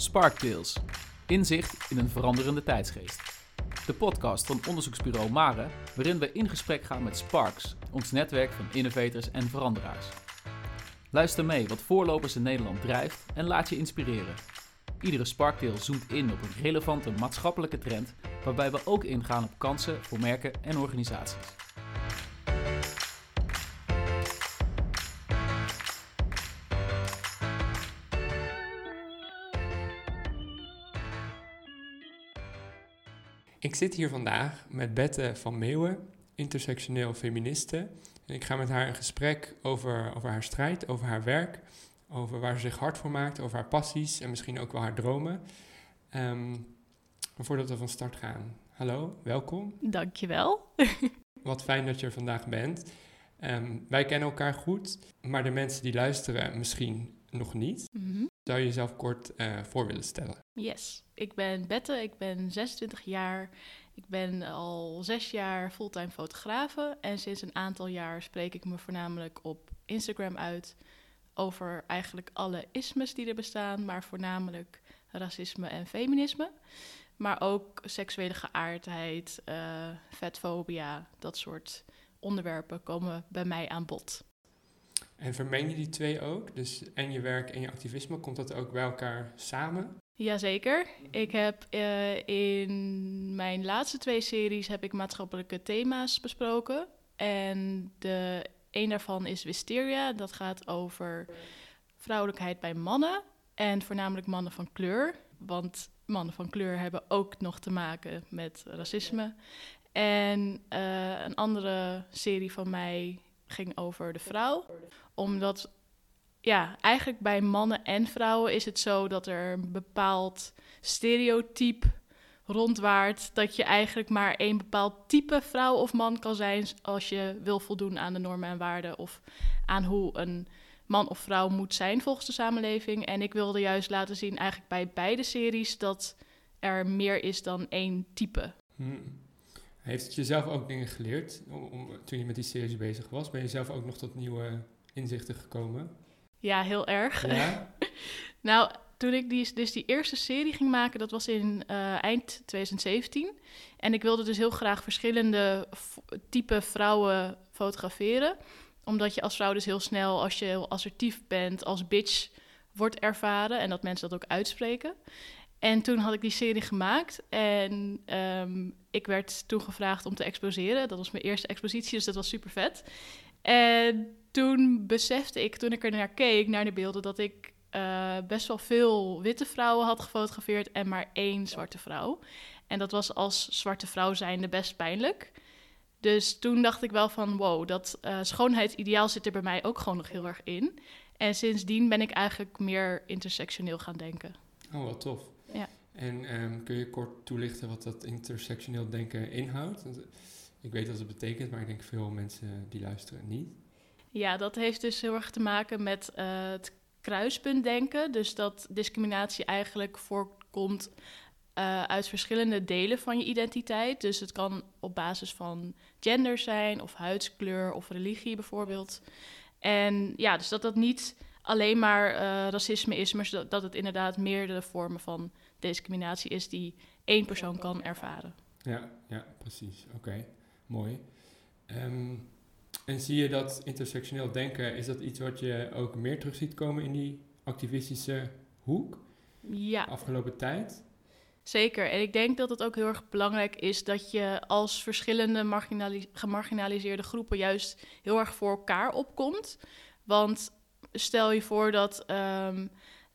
Sparktales. Inzicht in een veranderende tijdsgeest. De podcast van onderzoeksbureau Mare, waarin we in gesprek gaan met Sparks, ons netwerk van innovators en veranderaars. Luister mee wat voorlopers in Nederland drijft en laat je inspireren. Iedere Sparktale zoomt in op een relevante maatschappelijke trend, waarbij we ook ingaan op kansen voor merken en organisaties. Ik zit hier vandaag met Bette van Meeuwen, intersectioneel feministe. En ik ga met haar in gesprek over, over haar strijd, over haar werk, over waar ze zich hard voor maakt, over haar passies en misschien ook wel haar dromen. Um, maar voordat we van start gaan, hallo, welkom. Dankjewel. Wat fijn dat je er vandaag bent. Um, wij kennen elkaar goed, maar de mensen die luisteren misschien nog niet. Mm Zou je jezelf kort uh, voor willen stellen? Yes, ik ben Bette, ik ben 26 jaar. Ik ben al zes jaar fulltime fotografe en sinds een aantal jaar spreek ik me voornamelijk op Instagram uit over eigenlijk alle ismes die er bestaan, maar voornamelijk racisme en feminisme. Maar ook seksuele geaardheid, uh, vetfobia, dat soort onderwerpen komen bij mij aan bod. En vermeng je die twee ook? Dus en je werk en je activisme, komt dat ook bij elkaar samen? Jazeker. Ik heb uh, in mijn laatste twee series heb ik maatschappelijke thema's besproken. En de, een daarvan is Wisteria. Dat gaat over vrouwelijkheid bij mannen. En voornamelijk mannen van kleur. Want mannen van kleur hebben ook nog te maken met racisme. En uh, een andere serie van mij ging over de vrouw. Omdat, ja, eigenlijk bij mannen en vrouwen is het zo dat er een bepaald stereotype rondwaart. Dat je eigenlijk maar één bepaald type vrouw of man kan zijn als je wil voldoen aan de normen en waarden. Of aan hoe een man of vrouw moet zijn volgens de samenleving. En ik wilde juist laten zien, eigenlijk bij beide series, dat er meer is dan één type. Hmm. Heeft het jezelf ook dingen geleerd om, toen je met die series bezig was? Ben je zelf ook nog tot nieuwe inzichten gekomen? Ja, heel erg. Ja? nou, toen ik die, dus die eerste serie ging maken, dat was in uh, eind 2017. En ik wilde dus heel graag verschillende type vrouwen fotograferen. Omdat je als vrouw dus heel snel, als je heel assertief bent, als bitch wordt ervaren. En dat mensen dat ook uitspreken. En toen had ik die serie gemaakt en um, ik werd toen gevraagd om te exposeren. Dat was mijn eerste expositie, dus dat was super vet. En toen besefte ik, toen ik er naar keek, naar de beelden, dat ik uh, best wel veel witte vrouwen had gefotografeerd en maar één zwarte vrouw. En dat was als zwarte vrouw zijnde best pijnlijk. Dus toen dacht ik wel van, wow, dat uh, schoonheidsideaal zit er bij mij ook gewoon nog heel erg in. En sindsdien ben ik eigenlijk meer intersectioneel gaan denken. Oh, wat tof. En um, kun je kort toelichten wat dat intersectioneel denken inhoudt? Want ik weet wat het betekent, maar ik denk veel mensen die luisteren niet. Ja, dat heeft dus heel erg te maken met uh, het kruispuntdenken. Dus dat discriminatie eigenlijk voorkomt uh, uit verschillende delen van je identiteit. Dus het kan op basis van gender zijn, of huidskleur, of religie bijvoorbeeld. En ja, dus dat dat niet alleen maar racisme is, maar dat het inderdaad meerdere vormen van discriminatie is die één persoon kan ervaren. Ja, ja precies. Oké, mooi. Um, en zie je dat intersectioneel denken, is dat iets wat je ook meer terug ziet komen in die activistische hoek? Ja. Afgelopen tijd? Zeker. En ik denk dat het ook heel erg belangrijk is dat je als verschillende gemarginaliseerde groepen juist heel erg voor elkaar opkomt. Want stel je voor dat um,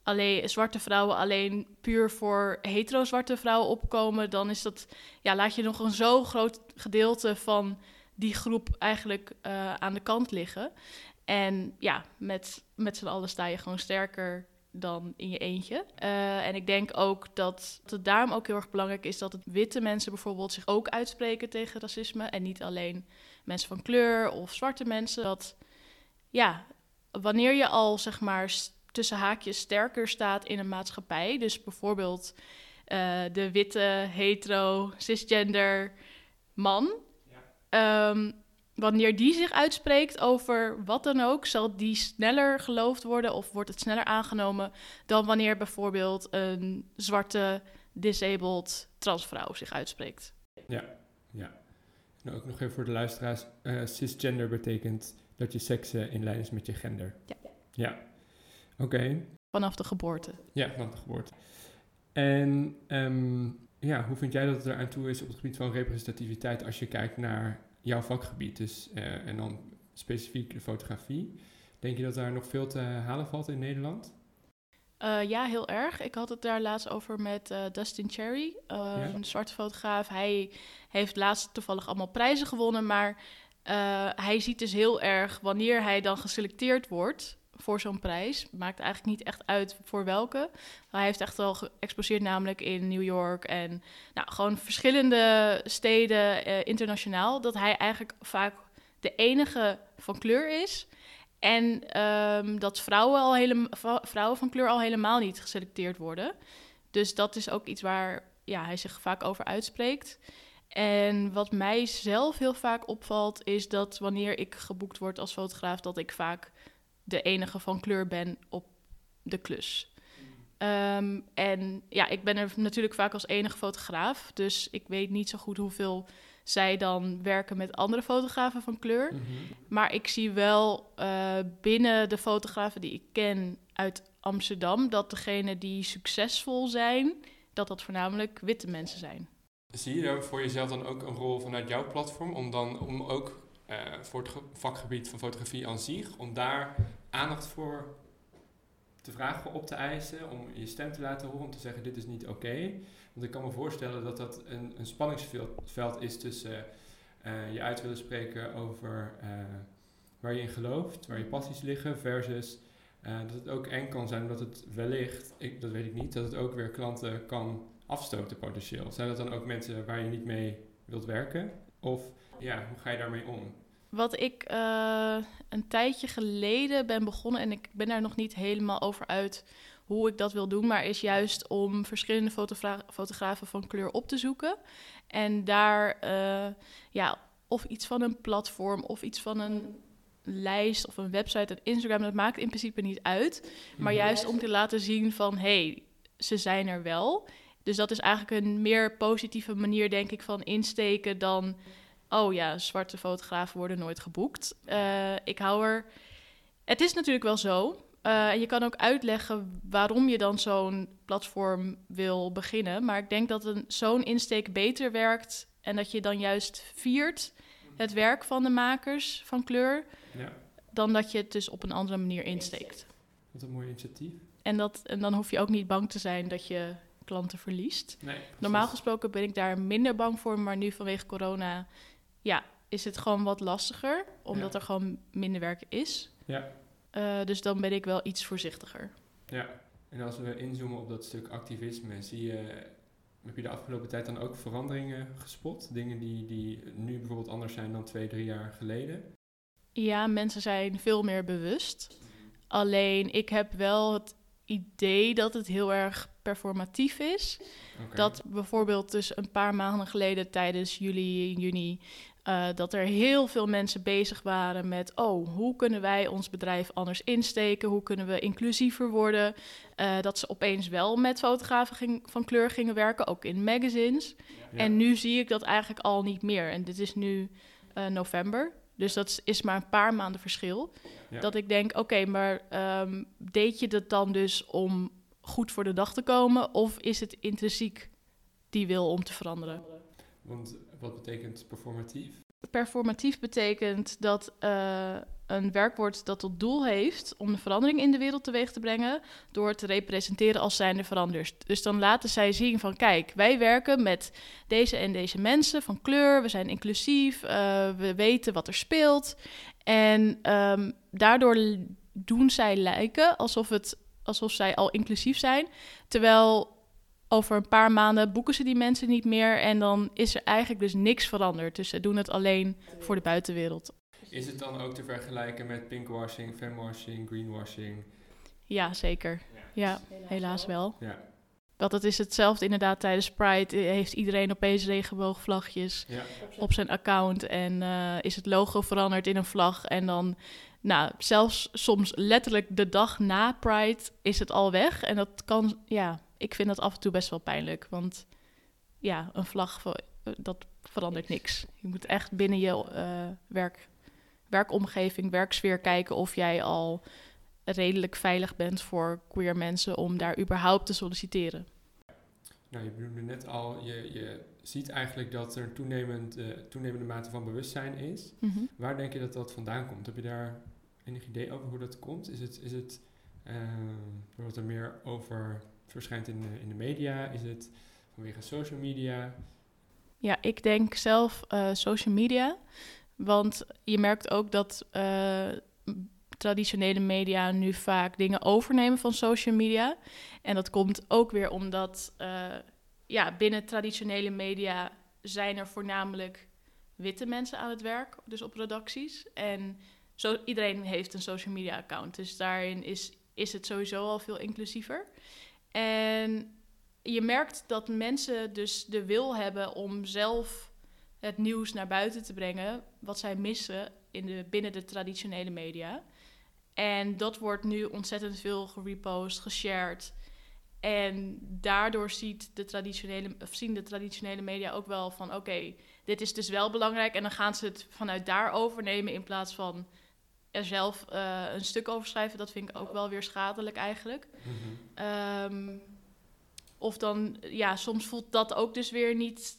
alleen zwarte vrouwen alleen puur voor hetero-zwarte vrouwen opkomen, dan is dat, ja, laat je nog een zo groot gedeelte van die groep eigenlijk uh, aan de kant liggen. En ja, met, met z'n allen sta je gewoon sterker dan in je eentje. Uh, en ik denk ook dat het daarom ook heel erg belangrijk is dat witte mensen bijvoorbeeld zich ook uitspreken tegen racisme. En niet alleen mensen van kleur of zwarte mensen. Dat ja, wanneer je al zeg maar tussen haakjes sterker staat in een maatschappij. Dus bijvoorbeeld uh, de witte, hetero, cisgender man. Ja. Um, wanneer die zich uitspreekt over wat dan ook, zal die sneller geloofd worden of wordt het sneller aangenomen dan wanneer bijvoorbeeld een zwarte, disabled transvrouw zich uitspreekt. Ja, ja. En ook nog even voor de luisteraars. eh, cisgender betekent dat je seks eh, in lijn is met je gender. Ja. Ja. Oké. Vanaf de geboorte. Ja, vanaf de geboorte. En ehm, ja, hoe vind jij dat het eraan toe is op het gebied van representativiteit als je kijkt naar jouw vakgebied? Dus, eh, en dan specifiek de fotografie. Denk je dat daar nog veel te halen valt in Nederland? Eh, ja, heel erg. Ik had het daar laatst over met eh, Dustin Cherry, Ja. een zwarte fotograaf. Hij heeft laatst toevallig allemaal prijzen gewonnen, maar hij ziet dus heel erg wanneer hij dan geselecteerd wordt voor zo'n prijs. Maakt eigenlijk niet echt uit voor welke. Hij heeft echt wel geëxposeerd namelijk in New York en nou, gewoon verschillende steden eh, internationaal. Dat hij eigenlijk vaak de enige van kleur is. En ehm, dat vrouwen, al vrou- vrouwen van kleur al helemaal niet geselecteerd worden. Dus dat is ook iets waar ja, hij zich vaak over uitspreekt. En wat mij zelf heel vaak opvalt, is dat wanneer ik geboekt word als fotograaf, dat ik vaak de enige van kleur ben op de klus. Ehm, en ja, ik ben er natuurlijk vaak als enige fotograaf, dus ik weet niet zo goed hoeveel zij dan werken met andere fotografen van kleur. Mhm. Maar ik zie wel eh, binnen de fotografen die ik ken uit Amsterdam dat degenen die succesvol zijn, dat dat voornamelijk witte mensen zijn. Zie je daar voor jezelf dan ook een rol vanuit jouw platform om dan om ook eh, voor het ge- vakgebied van fotografie aan zich, om daar aandacht voor te vragen, op te eisen, om je stem te laten horen, om te zeggen dit is niet oké. Want ik kan me voorstellen dat dat een, een spanningsveld veld is tussen eh, je uit willen spreken over eh, waar je in gelooft, waar je passies liggen, versus dat het ook eng kan zijn dat het wellicht, ik, dat weet ik niet, dat het ook weer klanten kan afstoten potentieel. Zijn dat dan ook mensen waar je niet mee wilt werken? Of ja, hoe ga je daarmee om? Wat ik eh, een tijdje geleden ben begonnen, en ik ben daar nog niet helemaal over uit hoe ik dat wil doen, maar is juist om verschillende fotogra- fotografen van kleur op te zoeken. En daar eh, ja, of iets van een platform of iets van een lijst of een website en Instagram, dat maakt in principe niet uit. Maar Mhm. juist om te laten zien van hé, hey, ze zijn er wel. Dus dat is eigenlijk een meer positieve manier, denk ik, van insteken dan. Oh ja, zwarte fotografen worden nooit geboekt. Eh, ik hou er. Het is natuurlijk wel zo. Eh, en je kan ook uitleggen waarom je dan zo'n platform wil beginnen. Maar ik denk dat een, zo'n insteek beter werkt. En dat je dan juist viert het werk van de makers van kleur. Ja, Dan dat je het dus op een andere manier insteekt. wat een mooi initiatief. En, dat, en dan hoef je ook niet bang te zijn dat je klanten verliest. Nee, Normaal gesproken ben ik daar minder bang voor, maar nu vanwege corona ja, is het gewoon wat lastiger, omdat Ja. er gewoon minder werk is. Ja, Eh, dus dan ben ik wel iets voorzichtiger. ja. En als we inzoomen op dat stuk activisme, zie je, heb je de afgelopen tijd dan ook veranderingen gespot? Dingen die, die nu bijvoorbeeld anders zijn dan twee, drie jaar geleden? Ja, mensen zijn veel meer bewust. Alleen ik heb wel het idee dat het heel erg performatief is. Dat bijvoorbeeld dus een paar maanden geleden tijdens juli, juni, eh, dat er heel veel mensen bezig waren met, oh, hoe kunnen wij ons bedrijf anders insteken? Hoe kunnen we inclusiever worden? Eh, dat ze opeens wel met fotografen ging- van kleur gingen werken, ook in magazines. Ja. En nu zie ik dat eigenlijk al niet meer. En dit is nu eh, november. Dus dat is- maar een paar maanden verschil. Ja. Dat ik denk, oké, maar ehm, deed je dat dan dus om goed voor de dag te komen? Of is het intrinsiek die wil om te veranderen? Want wat betekent performatief? Performatief betekent dat eh, een werkwoord dat tot doel heeft om de verandering in de wereld teweeg te brengen, door te representeren als zijnde veranders. Dus dan laten zij zien van kijk, wij werken met deze en deze mensen van kleur, we zijn inclusief, eh, we weten wat er speelt. En ehm, daardoor doen zij lijken alsof, het, alsof zij al inclusief zijn, terwijl over een paar maanden boeken ze die mensen niet meer en dan is er eigenlijk dus niks veranderd. Dus ze doen het alleen voor de buitenwereld. Is het dan ook te vergelijken met pinkwashing, femwashing, greenwashing? Ja, zeker. Ja, helaas wel. Ja. Want het is hetzelfde inderdaad tijdens Pride. eh, Heeft iedereen opeens regenboogvlagjes Ja. op zijn account. En eh, is het logo veranderd in een vlag. En dan, nou, zelfs soms letterlijk de dag na Pride is het al weg. En dat kan, ja, ik vind dat af en toe best wel pijnlijk. Want ja, een vlag, eh, dat verandert niks. Je moet echt binnen je eh, werk, werkomgeving, werksfeer kijken of jij al redelijk veilig bent voor queer mensen om daar überhaupt te solliciteren. Nou, je benoemde net al, je, je ziet eigenlijk dat er een toenemend, eh, toenemende mate van bewustzijn is. Mhm. Waar denk je dat dat vandaan komt? Heb je daar enig idee over hoe dat komt? Is het, is het eh, doordat er meer over verschijnt in de, in de media? Is het vanwege social media? Ja, ik denk zelf eh, social media. Want je merkt ook dat eh, traditionele media nu vaak dingen overnemen van social media. En dat komt ook weer omdat eh, ja, binnen traditionele media zijn er voornamelijk witte mensen aan het werk, dus op redacties. En zo, iedereen heeft een social media account. Dus daarin is, is het sowieso al veel inclusiever. En je merkt dat mensen dus de wil hebben om zelf het nieuws naar buiten te brengen wat zij missen in de, binnen de traditionele media. En dat wordt nu ontzettend veel gerepost, geshared. En daardoor ziet de traditionele, of zien de traditionele media ook wel van oké, dit is dus wel belangrijk. En dan gaan ze het vanuit daar overnemen in plaats van er zelf eh, een stuk over schrijven. Dat vind ik ook wel weer schadelijk eigenlijk. Ehm, of dan, ja, soms voelt dat ook dus weer niet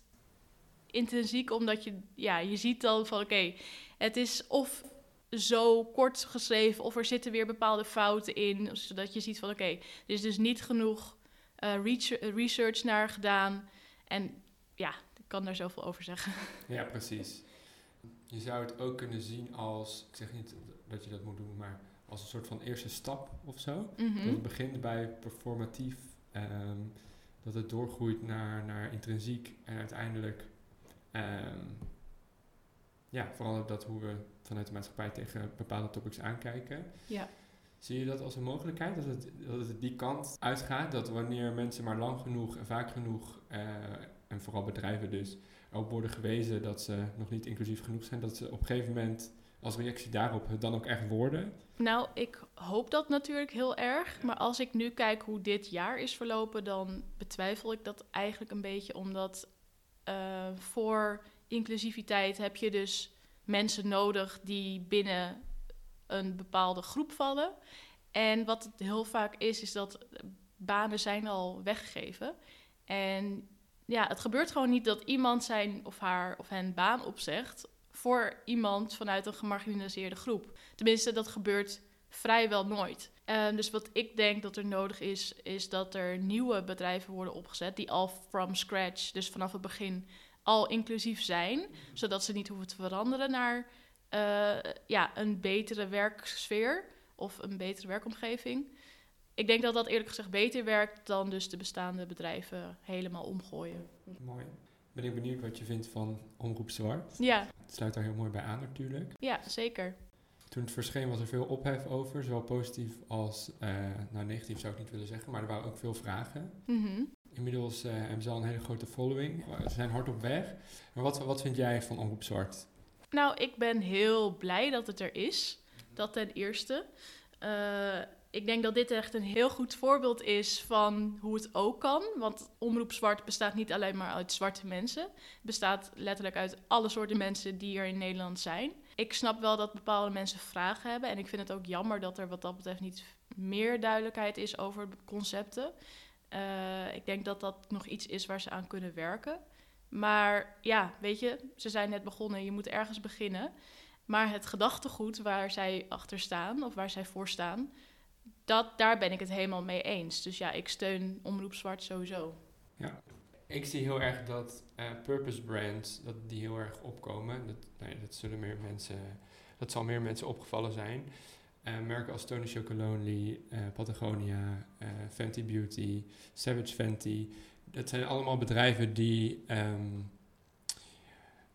intrinsiek, omdat je, ja, je ziet dan van, oké, het is of zo kort geschreven, of er zitten weer bepaalde fouten in, zodat je ziet van, oké, er is dus niet genoeg eh, research naar gedaan. En ja, ik kan daar zoveel over zeggen. Ja, precies. Je zou het ook kunnen zien als, ik zeg niet dat je dat moet doen, maar als een soort van eerste stap of zo. Mhm. Dat het begint bij performatief, ehm, dat het doorgroeit naar, naar intrinsiek en uiteindelijk, ehm, ja, vooral dat hoe we vanuit de maatschappij tegen bepaalde topics aankijken. Ja. Zie je dat als een mogelijkheid, dat het, dat het die kant uitgaat? Dat wanneer mensen maar lang genoeg en vaak genoeg, eh, en vooral bedrijven dus, erop worden gewezen dat ze nog niet inclusief genoeg zijn, dat ze op een gegeven moment als reactie daarop dan ook echt worden? Nou, ik hoop dat natuurlijk heel erg. Maar als ik nu kijk hoe dit jaar is verlopen, dan betwijfel ik dat eigenlijk een beetje. Omdat eh, voor inclusiviteit heb je dus mensen nodig die binnen een bepaalde groep vallen. En wat het heel vaak is, is dat banen zijn al weggegeven. En ja, het gebeurt gewoon niet dat iemand zijn of haar of hen baan opzegt voor iemand vanuit een gemarginaliseerde groep. Tenminste, dat gebeurt vrijwel nooit. Ehm, dus wat ik denk dat er nodig is, is dat er nieuwe bedrijven worden opgezet die al from scratch, dus vanaf het begin, al inclusief zijn, zodat ze niet hoeven te veranderen naar eh, ja, een betere werksfeer of een betere werkomgeving. Ik denk dat dat eerlijk gezegd beter werkt dan dus de bestaande bedrijven helemaal omgooien. Mooi. Ben ik benieuwd wat je vindt van Omroep Zwart. Ja, Het sluit daar heel mooi bij aan natuurlijk. ja zeker. Toen het verscheen was er veel ophef over, zowel positief als, eh, nou negatief zou ik niet willen zeggen, maar er waren ook veel vragen. Mhm. Inmiddels eh, hebben ze al een hele grote following. Ze zijn hard op weg. Maar wat, wat vind jij van Omroep Zwart? Nou, ik ben heel blij dat het er is. Dat ten eerste. Eh, ik denk dat dit echt een heel goed voorbeeld is van hoe het ook kan. Want Omroep Zwart bestaat niet alleen maar uit zwarte mensen. Het bestaat letterlijk uit alle soorten mensen die er in Nederland zijn. Ik snap wel dat bepaalde mensen vragen hebben. En ik vind het ook jammer dat er wat dat betreft niet meer duidelijkheid is over concepten. Eh, ik denk dat dat nog iets is waar ze aan kunnen werken. Maar ja, weet je, ze zijn net begonnen, je moet ergens beginnen. Maar het gedachtegoed waar zij achter staan, of waar zij voor staan, dat, daar ben ik het helemaal mee eens. Dus ja, ik steun Omroep Zwart sowieso. Ik zie heel erg dat eh, purpose brands, dat die heel erg opkomen. Dat, nou ja, dat zullen meer mensen, dat zal meer mensen opgevallen zijn. Eh, merken als Tony Chocolonely, eh, Patagonia, Fenty Beauty, Savage Fenty. Dat zijn allemaal bedrijven die ehm,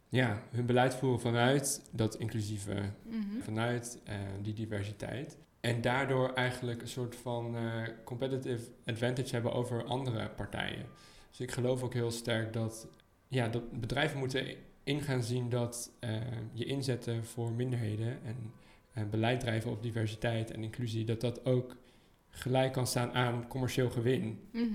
ja, hun beleid voeren vanuit dat inclusieve Mhm. vanuit die diversiteit. En daardoor eigenlijk een soort van eh, competitive advantage hebben over andere partijen. Dus ik geloof ook heel sterk dat, ja, dat bedrijven moeten in gaan zien dat uh, je inzetten voor minderheden en uh, beleid drijven op diversiteit en inclusie, dat dat ook gelijk kan staan aan commercieel gewin. Mhm.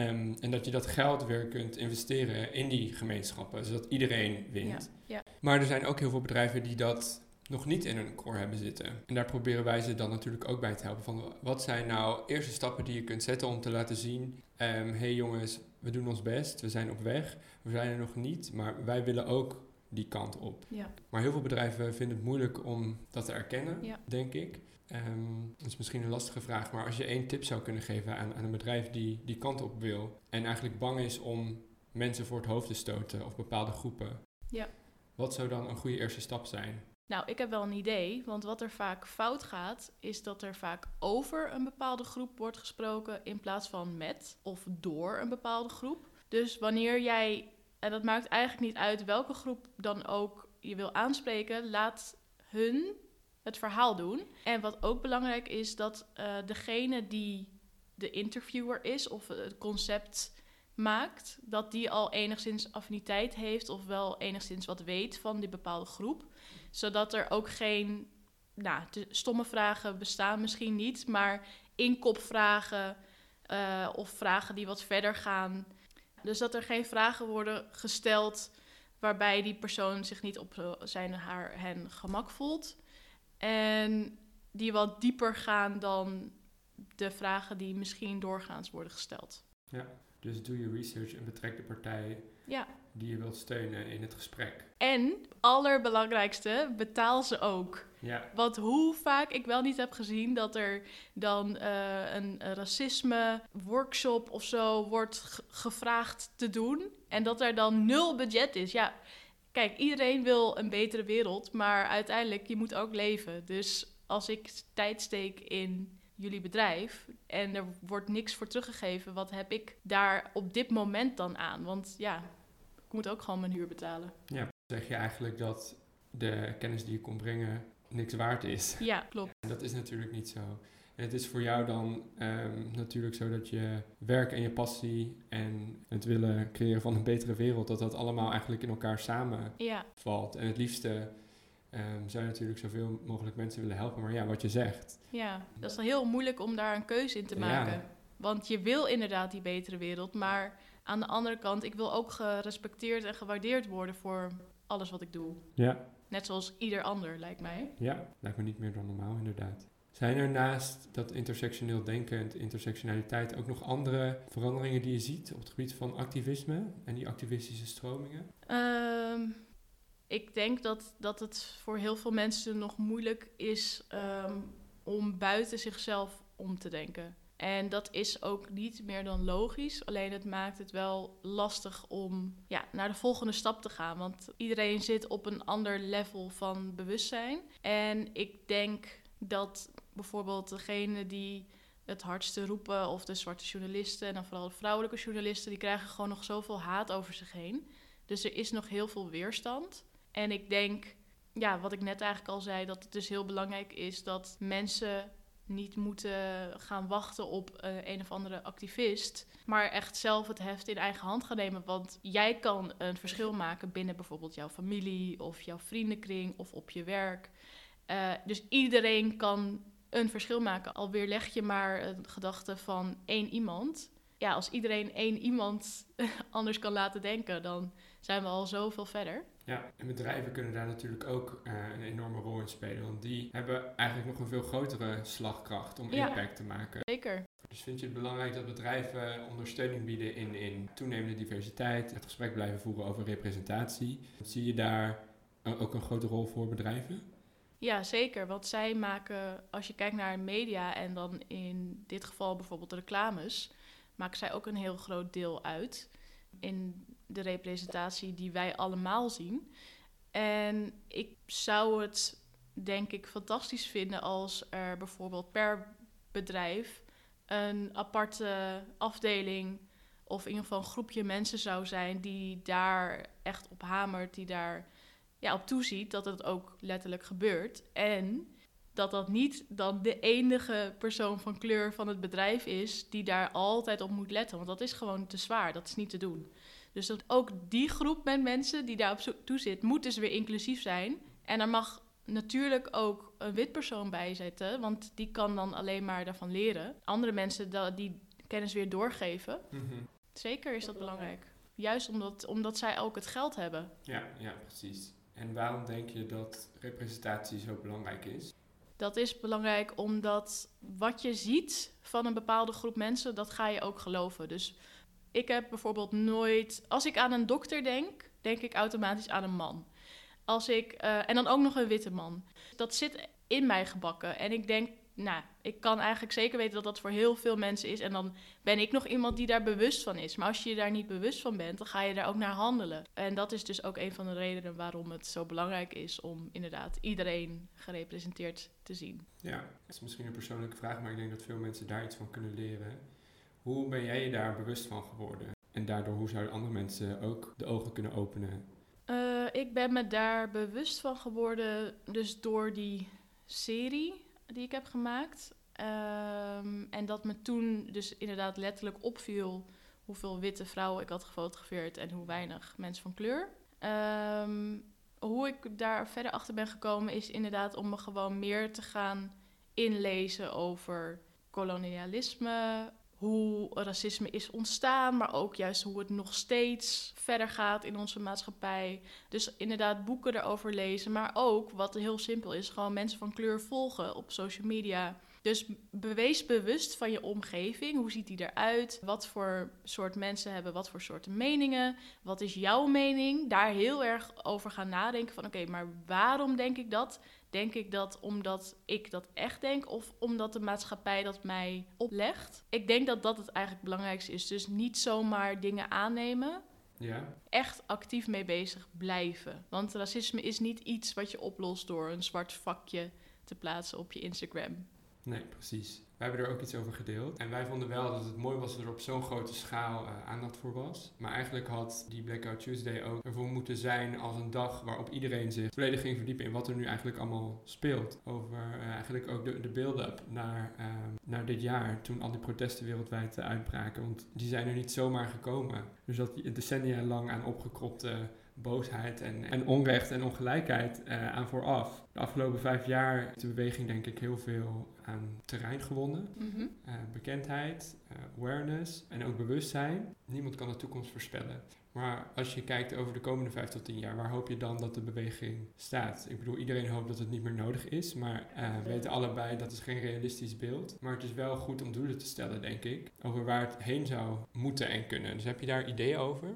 Um, en dat je dat geld weer kunt investeren in die gemeenschappen, zodat iedereen wint. Ja, ja. Maar er zijn ook heel veel bedrijven die dat nog niet in hun core hebben zitten. En daar proberen wij ze dan natuurlijk ook bij te helpen. Van wat zijn nou eerste stappen die je kunt zetten om te laten zien: um, hey jongens, we doen ons best, we zijn op weg, we zijn er nog niet, maar wij willen ook die kant op. Ja. Maar heel veel bedrijven vinden het moeilijk om dat te erkennen, Ja. denk ik. Um, dat is misschien een lastige vraag, maar als je één tip zou kunnen geven aan, aan een bedrijf die die kant op wil en eigenlijk bang is om mensen voor het hoofd te stoten of bepaalde groepen, Ja. wat zou dan een goede eerste stap zijn? Nou, ik heb wel een idee, want wat er vaak fout gaat, is dat er vaak over een bepaalde groep wordt gesproken in plaats van met of door een bepaalde groep. Dus wanneer jij, en dat maakt eigenlijk niet uit welke groep dan ook je wil aanspreken, laat hun het verhaal doen. En wat ook belangrijk is, dat uh, degene die de interviewer is of het concept maakt, dat die al enigszins affiniteit heeft of wel enigszins wat weet van die bepaalde groep. Zodat er ook geen, nou, stomme vragen bestaan misschien niet, maar inkopvragen uh, of vragen die wat verder gaan. Dus dat er geen vragen worden gesteld waarbij die persoon zich niet op zijn haar hen gemak voelt. En die wat dieper gaan dan de vragen die misschien doorgaans worden gesteld. Ja, dus doe je research en betrek de partij ja. die je wilt steunen in het gesprek. En, allerbelangrijkste, betaal ze ook. Ja. Want hoe vaak ik wel niet heb gezien dat er dan uh, een racisme workshop of zo wordt gevraagd te doen. En dat er dan nul budget is. Ja, kijk, iedereen wil een betere wereld, maar uiteindelijk, je moet ook leven. Dus als ik tijd steek in jullie bedrijf en er wordt niks voor teruggegeven, wat heb ik daar op dit moment dan aan? Want ja, ik moet ook gewoon mijn huur betalen. Ja, zeg je eigenlijk dat de kennis die je kon brengen niks waard is? Ja, klopt. En dat is natuurlijk niet zo. En het is voor jou dan um, natuurlijk zo dat je werk en je passie en het willen creëren van een betere wereld, dat dat allemaal eigenlijk in elkaar samenvalt. Ja. En het liefste um, zou je natuurlijk zoveel mogelijk mensen willen helpen. Maar ja, wat je zegt. Ja, dat is dan heel moeilijk om daar een keuze in te maken. Ja. Want je wil inderdaad die betere wereld, maar aan de andere kant, ik wil ook gerespecteerd en gewaardeerd worden voor alles wat ik doe. Ja. Net zoals ieder ander, lijkt mij. Ja, lijkt me niet meer dan normaal, inderdaad. Zijn er naast dat intersectioneel denken en intersectionaliteit ook nog andere veranderingen die je ziet op het gebied van activisme en die activistische stromingen? Um, ik denk dat, dat het voor heel veel mensen nog moeilijk is um, om buiten zichzelf om te denken. En dat is ook niet meer dan logisch. Alleen het maakt het wel lastig om ja, naar de volgende stap te gaan. Want iedereen zit op een ander level van bewustzijn. En ik denk dat bijvoorbeeld degene die het hardste roepen, of de zwarte journalisten en dan vooral de vrouwelijke journalisten, die krijgen gewoon nog zoveel haat over zich heen. Dus er is nog heel veel weerstand. En ik denk, ja, wat ik net eigenlijk al zei, dat het dus heel belangrijk is dat mensen niet moeten gaan wachten op uh, een of andere activist, maar echt zelf het heft in eigen hand gaan nemen. Want jij kan een verschil maken binnen bijvoorbeeld jouw familie of jouw vriendenkring of op je werk. Uh, dus iedereen kan een verschil maken. Alweer leg je maar een gedachte van één iemand. Ja, als iedereen één iemand anders kan laten denken, dan zijn we al zoveel verder. Ja, en bedrijven kunnen daar natuurlijk ook uh, een enorme rol in spelen. Want die hebben eigenlijk nog een veel grotere slagkracht om Ja. impact te maken. Zeker. Dus vind je het belangrijk dat bedrijven ondersteuning bieden in, in toenemende diversiteit, het gesprek blijven voeren over representatie? Zie je daar uh, ook een grote rol voor bedrijven? Ja, zeker. Want zij maken, als je kijkt naar media en dan in dit geval bijvoorbeeld reclames, maken zij ook een heel groot deel uit in de representatie die wij allemaal zien. En ik zou het denk ik fantastisch vinden als er bijvoorbeeld per bedrijf een aparte afdeling of in ieder geval een groepje mensen zou zijn die daar echt op hamert, die daar ja, op toeziet dat het ook letterlijk gebeurt. En dat dat niet dan de enige persoon van kleur van het bedrijf is die daar altijd op moet letten. Want dat is gewoon te zwaar, dat is niet te doen. Dus dat ook die groep met mensen die daar op toe zit, moet dus weer inclusief zijn. En er mag natuurlijk ook een wit persoon bij zitten, want die kan dan alleen maar daarvan leren. Andere mensen die kennis weer doorgeven. Mhm. Zeker is dat belangrijk. Juist omdat, omdat zij ook het geld hebben. Ja, ja, precies. En waarom denk je dat representatie zo belangrijk is? Dat is belangrijk omdat wat je ziet van een bepaalde groep mensen, dat ga je ook geloven. Dus ik heb bijvoorbeeld nooit, als ik aan een dokter denk, denk ik automatisch aan een man. Als ik, uh, en dan ook nog een witte man. Dat zit in mij gebakken. En ik denk, nou, ik kan eigenlijk zeker weten dat dat voor heel veel mensen is. En dan ben ik nog iemand die daar bewust van is. Maar als je je daar niet bewust van bent, dan ga je daar ook naar handelen. En dat is dus ook een van de redenen waarom het zo belangrijk is om inderdaad iedereen gerepresenteerd te zien. Ja, het is misschien een persoonlijke vraag, maar ik denk dat veel mensen daar iets van kunnen leren. Hoe ben jij je daar bewust van geworden? En daardoor, hoe zouden andere mensen ook de ogen kunnen openen? Uh, ik ben me daar bewust van geworden, dus door die serie die ik heb gemaakt. Um, en dat me toen dus inderdaad letterlijk opviel hoeveel witte vrouwen ik had gefotografeerd en hoe weinig mensen van kleur. Um, hoe ik daar verder achter ben gekomen is inderdaad om me gewoon meer te gaan inlezen over kolonialisme, hoe racisme is ontstaan, maar ook juist hoe het nog steeds verder gaat in onze maatschappij. Dus inderdaad boeken erover lezen, maar ook wat heel simpel is, gewoon mensen van kleur volgen op social media. Dus bewees bewust van je omgeving. Hoe ziet die eruit? Wat voor soort mensen hebben wat voor soorten meningen? Wat is jouw mening? Daar heel erg over gaan nadenken van oké, maar waarom denk ik dat? Denk ik dat omdat ik dat echt denk of omdat de maatschappij dat mij oplegt? Ik denk dat dat het eigenlijk belangrijkste is. Dus niet zomaar dingen aannemen. Ja. Echt actief mee bezig blijven. Want racisme is niet iets wat je oplost door een zwart vakje te plaatsen op je Instagram. Nee, precies. Wij hebben er ook iets over gedeeld. En wij vonden wel dat het mooi was dat er op zo'n grote schaal uh, aandacht voor was. Maar eigenlijk had die Blackout Tuesday ook ervoor moeten zijn als een dag waarop iedereen zich volledig ging verdiepen in wat er nu eigenlijk allemaal speelt. Over uh, eigenlijk ook de, de build-up naar, uh, naar dit jaar, toen al die protesten wereldwijd uitbraken. Want die zijn er niet zomaar gekomen. Dus dat decennia lang aan opgekropte boosheid en, en onrecht en ongelijkheid uh, aan vooraf. De afgelopen vijf jaar heeft de beweging denk ik heel veel aan terrein gewonnen. Mhm. Eh, bekendheid, uh, awareness en ook bewustzijn. Niemand kan de toekomst voorspellen. Maar als je kijkt over de komende vijf tot tien jaar, waar hoop je dan dat de beweging staat? Ik bedoel, iedereen hoopt dat het niet meer nodig is, maar we weten allebei dat is geen realistisch beeld. Maar het is wel goed om doelen te stellen, denk ik, over waar het heen zou moeten en kunnen. Dus heb je daar ideeën over?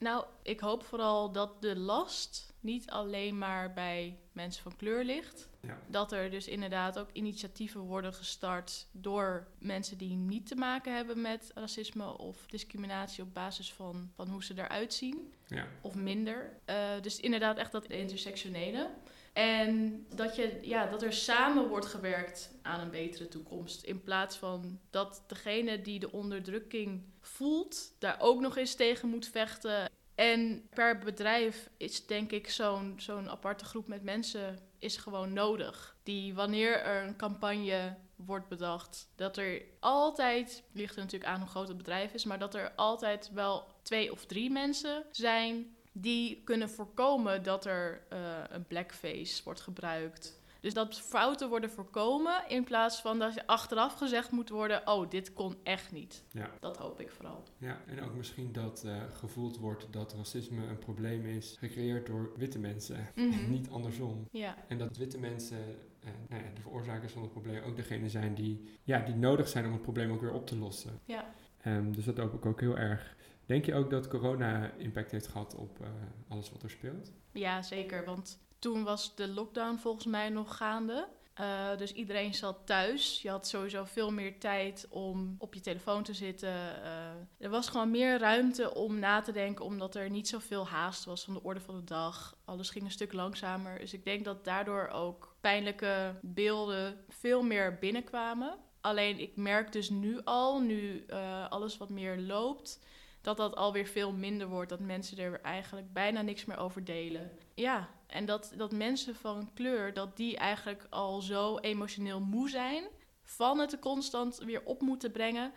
Nou, ik hoop vooral dat de last niet alleen maar bij mensen van kleur ligt. Ja. Dat er dus inderdaad ook initiatieven worden gestart door mensen die niet te maken hebben met racisme of discriminatie op basis van, van hoe ze eruit zien. Ja. Of minder. Uh, dus inderdaad echt dat intersectionele. En dat, je, ja, dat er samen wordt gewerkt aan een betere toekomst. In plaats van dat degene die de onderdrukking voelt, daar ook nog eens tegen moet vechten. En per bedrijf is denk ik zo'n zo'n aparte groep met mensen is gewoon nodig. Die wanneer er een campagne wordt bedacht, dat er altijd, ligt er natuurlijk aan hoe groot het bedrijf is, maar dat er altijd wel twee of drie mensen zijn die kunnen voorkomen dat er uh, een blackface wordt gebruikt. Dus dat fouten worden voorkomen in plaats van dat je achteraf gezegd moet worden: oh, dit kon echt niet. Ja. Dat hoop ik vooral. Ja, en ook misschien dat uh, gevoeld wordt dat racisme een probleem is gecreëerd door witte mensen, mm niet andersom. Ja. En dat witte mensen uh, nou ja, de veroorzakers van het probleem ook degene zijn die, ja, die nodig zijn om het probleem ook weer op te lossen. Ja. Um, dus dat hoop ik ook heel erg. Denk je ook dat corona impact heeft gehad op uh, alles wat er speelt? Ja, zeker. Want toen was de lockdown volgens mij nog gaande. Uh, dus iedereen zat thuis. Je had sowieso veel meer tijd om op je telefoon te zitten. Uh, er was gewoon meer ruimte om na te denken, omdat er niet zoveel haast was van de orde van de dag. Alles ging een stuk langzamer. Dus ik denk dat daardoor ook pijnlijke beelden veel meer binnenkwamen. Alleen ik merk dus nu al, nu alles wat meer loopt, dat dat alweer veel minder wordt. Dat mensen er eigenlijk bijna niks meer over delen. Ja, En dat, dat mensen van kleur, dat die eigenlijk al zo emotioneel moe zijn van het constant weer op moeten brengen.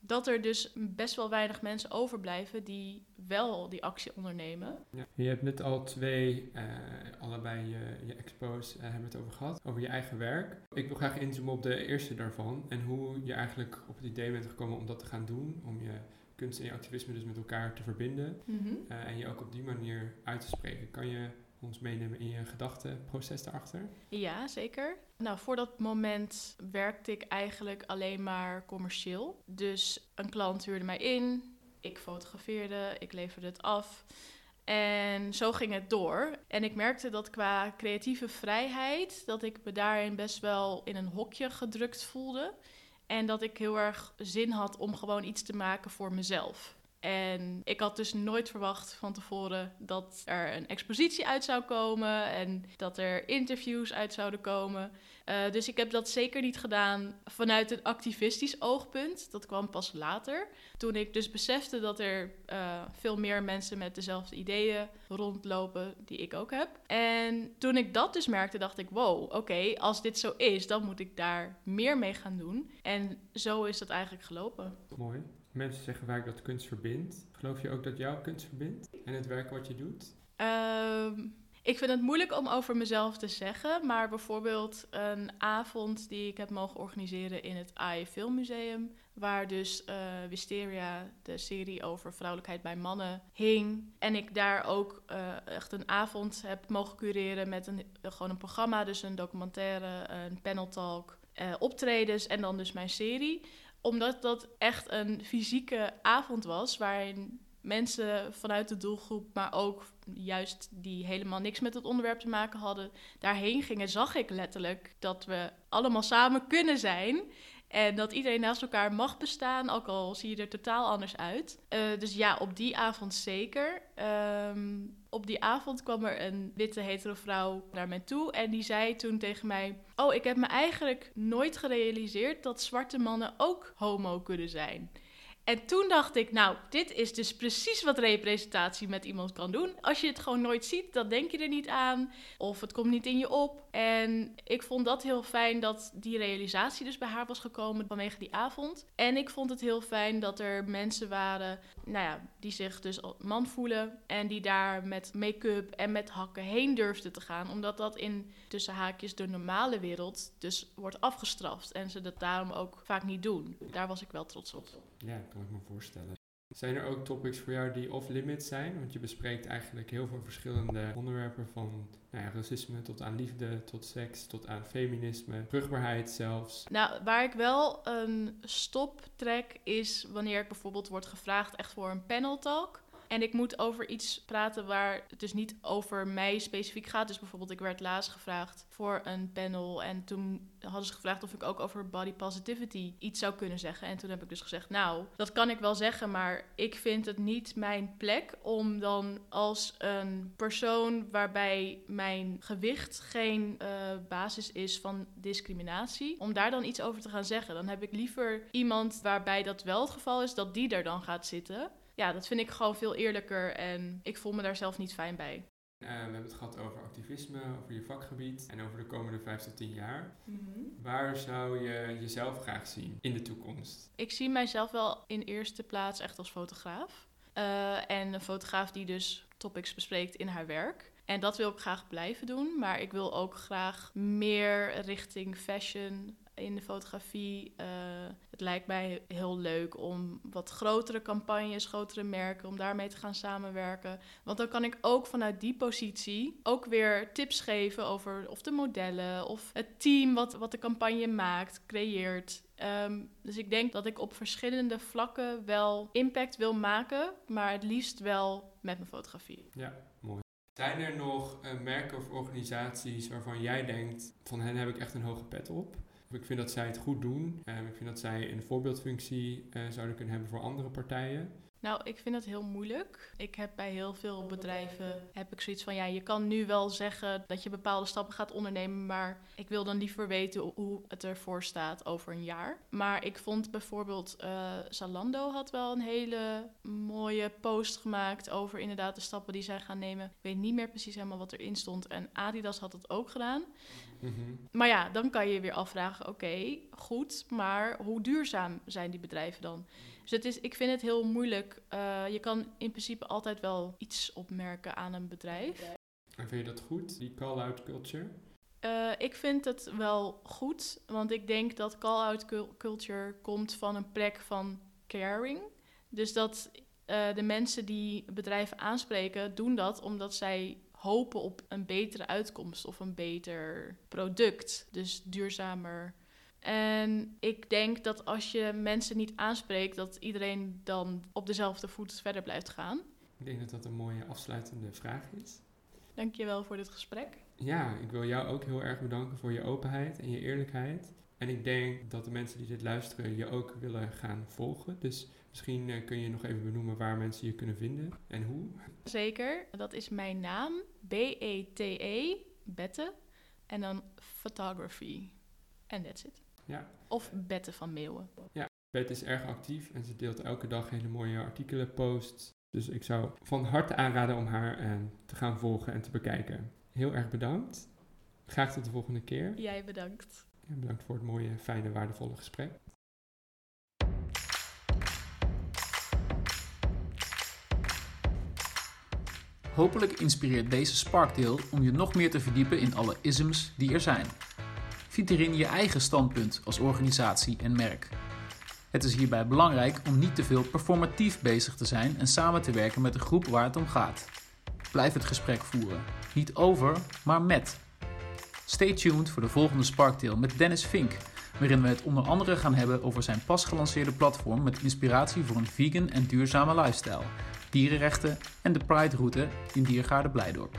Dat er dus best wel weinig mensen overblijven die wel die actie ondernemen. Je hebt net al twee, uh, allebei je, je expos, uh, hebben het over gehad, over je eigen werk. Ik wil graag inzoomen op de eerste daarvan en hoe je eigenlijk op het idee bent gekomen om dat te gaan doen. Om je kunst en je activisme dus met elkaar te verbinden mm -hmm. uh, en je ook op die manier uit te spreken. Kan je ons meenemen in je gedachteproces daarachter? Ja, zeker. Nou, voor dat moment werkte ik eigenlijk alleen maar commercieel. Dus een klant huurde mij in, ik fotografeerde, ik leverde het af. En zo ging het door. En ik merkte dat qua creatieve vrijheid, dat ik me daarin best wel in een hokje gedrukt voelde. En dat ik heel erg zin had om gewoon iets te maken voor mezelf. En ik had dus nooit verwacht van tevoren dat er een expositie uit zou komen en dat er interviews uit zouden komen. Uh, dus ik heb dat zeker niet gedaan vanuit een activistisch oogpunt. Dat kwam pas later. Toen ik dus besefte dat er uh, veel meer mensen met dezelfde ideeën rondlopen die ik ook heb. En toen ik dat dus merkte, dacht ik: wow, oké, als dit zo is, dan moet ik daar meer mee gaan doen. En zo is dat eigenlijk gelopen. Mooi. Mensen zeggen vaak dat kunst verbindt. Geloof je ook dat jouw kunst verbindt en het werk wat je doet? Um, ik vind het moeilijk om over mezelf te zeggen, maar bijvoorbeeld een avond die ik heb mogen organiseren in het AI Filmmuseum, waar dus uh, Wisteria, de serie over vrouwelijkheid bij mannen, hing. En ik daar ook uh, echt een avond heb mogen cureren met een, gewoon een programma, dus een documentaire, een paneltalk, uh, optredens en dan dus mijn serie omdat dat echt een fysieke avond was, waarin mensen vanuit de doelgroep, maar ook juist die helemaal niks met het onderwerp te maken hadden, daarheen gingen, zag ik letterlijk dat we allemaal samen kunnen zijn. En dat iedereen naast elkaar mag bestaan, ook al zie je er totaal anders uit. Uh, dus ja, op die avond zeker. Um, op die avond kwam er een witte hetero vrouw naar mij toe. En die zei toen tegen mij: Oh, ik heb me eigenlijk nooit gerealiseerd dat zwarte mannen ook homo kunnen zijn. En toen dacht ik, nou, dit is dus precies wat representatie met iemand kan doen. Als je het gewoon nooit ziet, dan denk je er niet aan. Of het komt niet in je op. En ik vond dat heel fijn dat die realisatie dus bij haar was gekomen vanwege die avond. En ik vond het heel fijn dat er mensen waren, nou ja, die zich dus man voelen. En die daar met make-up en met hakken heen durfden te gaan. Omdat dat in tussen haakjes de normale wereld dus wordt afgestraft. En ze dat daarom ook vaak niet doen. Daar was ik wel trots op. Ja, kan ik me voorstellen. Zijn er ook topics voor jou die off-limit zijn? Want je bespreekt eigenlijk heel veel verschillende onderwerpen van nou ja, racisme tot aan liefde, tot seks, tot aan feminisme, vruchtbaarheid zelfs. Nou, waar ik wel een stop trek is wanneer ik bijvoorbeeld word gevraagd echt voor een panel talk. En ik moet over iets praten waar het dus niet over mij specifiek gaat. Dus bijvoorbeeld, ik werd laatst gevraagd voor een panel. En toen hadden ze gevraagd of ik ook over body positivity iets zou kunnen zeggen. En toen heb ik dus gezegd, nou, dat kan ik wel zeggen, maar ik vind het niet mijn plek om dan als een persoon waarbij mijn gewicht geen uh, basis is van discriminatie, om daar dan iets over te gaan zeggen. Dan heb ik liever iemand waarbij dat wel het geval is, dat die er dan gaat zitten ja, dat vind ik gewoon veel eerlijker en ik voel me daar zelf niet fijn bij. Uh, we hebben het gehad over activisme, over je vakgebied en over de komende vijf tot tien jaar. Mm -hmm. Waar zou je jezelf graag zien in de toekomst? Ik zie mijzelf wel in eerste plaats echt als fotograaf. Uh, en een fotograaf die dus topics bespreekt in haar werk. En dat wil ik graag blijven doen, maar ik wil ook graag meer richting fashion, in de fotografie. Uh, het lijkt mij heel leuk om wat grotere campagnes, grotere merken, om daarmee te gaan samenwerken. Want dan kan ik ook vanuit die positie ook weer tips geven over of de modellen of het team wat, wat de campagne maakt, creëert. Um, dus ik denk dat ik op verschillende vlakken wel impact wil maken, maar het liefst wel met mijn fotografie. Ja, mooi. Zijn er nog uh, merken of organisaties waarvan jij denkt, van hen heb ik echt een hoge pet op? Ik vind dat zij het goed doen. Um, ik vind dat zij een voorbeeldfunctie uh, zouden kunnen hebben voor andere partijen. Nou, ik vind het heel moeilijk. Ik heb bij heel veel bedrijven heb ik zoiets van ja, je kan nu wel zeggen dat je bepaalde stappen gaat ondernemen, maar ik wil dan liever weten hoe het ervoor staat over een jaar. Maar ik vond bijvoorbeeld uh, Zalando had wel een hele mooie post gemaakt over inderdaad de stappen die zij gaan nemen. Ik weet niet meer precies helemaal wat erin stond. En Adidas had het ook gedaan. Mhm. Maar ja, dan kan je je weer afvragen: oké, goed, maar hoe duurzaam zijn die bedrijven dan? Dus het is, ik vind het heel moeilijk. Uh, je kan in principe altijd wel iets opmerken aan een bedrijf. En vind je dat goed, die call-out culture? Uh, ik vind het wel goed, want ik denk dat call-out culture komt van een plek van caring. Dus dat uh, de mensen die bedrijven aanspreken, doen dat omdat zij hopen op een betere uitkomst of een beter product. Dus duurzamer. En ik denk dat als je mensen niet aanspreekt, dat iedereen dan op dezelfde voet verder blijft gaan. Ik denk dat dat een mooie afsluitende vraag is. Dankjewel voor dit gesprek. Ja, ik wil jou ook heel erg bedanken voor je openheid en je eerlijkheid. En ik denk dat de mensen die dit luisteren je ook willen gaan volgen. Dus misschien uh, kun je nog even benoemen waar mensen je kunnen vinden en hoe. Zeker, dat is mijn naam. B-E-T-E, -E, Bette. En dan photography. En that's it. Ja. Of Bette van Meeuwen. Ja, Bette is erg actief en ze deelt elke dag hele mooie artikelen, posts. Dus ik zou van harte aanraden om haar uh, te gaan volgen en te bekijken. Heel erg bedankt. Graag tot de volgende keer. Jij bedankt. En bedankt voor het mooie, fijne, waardevolle gesprek. Hopelijk inspireert deze Sparkdeel om je nog meer te verdiepen in alle isms die er zijn. Vind hierin je eigen standpunt als organisatie en merk. Het is hierbij belangrijk om niet te veel performatief bezig te zijn en samen te werken met de groep waar het om gaat. Blijf het gesprek voeren. Niet over, maar met. Stay tuned voor de volgende Sparktail met Dennis Fink, waarin we het onder andere gaan hebben over zijn pas gelanceerde platform met inspiratie voor een vegan en duurzame lifestyle, dierenrechten en de Pride-route in Diergaarde Blijdorp.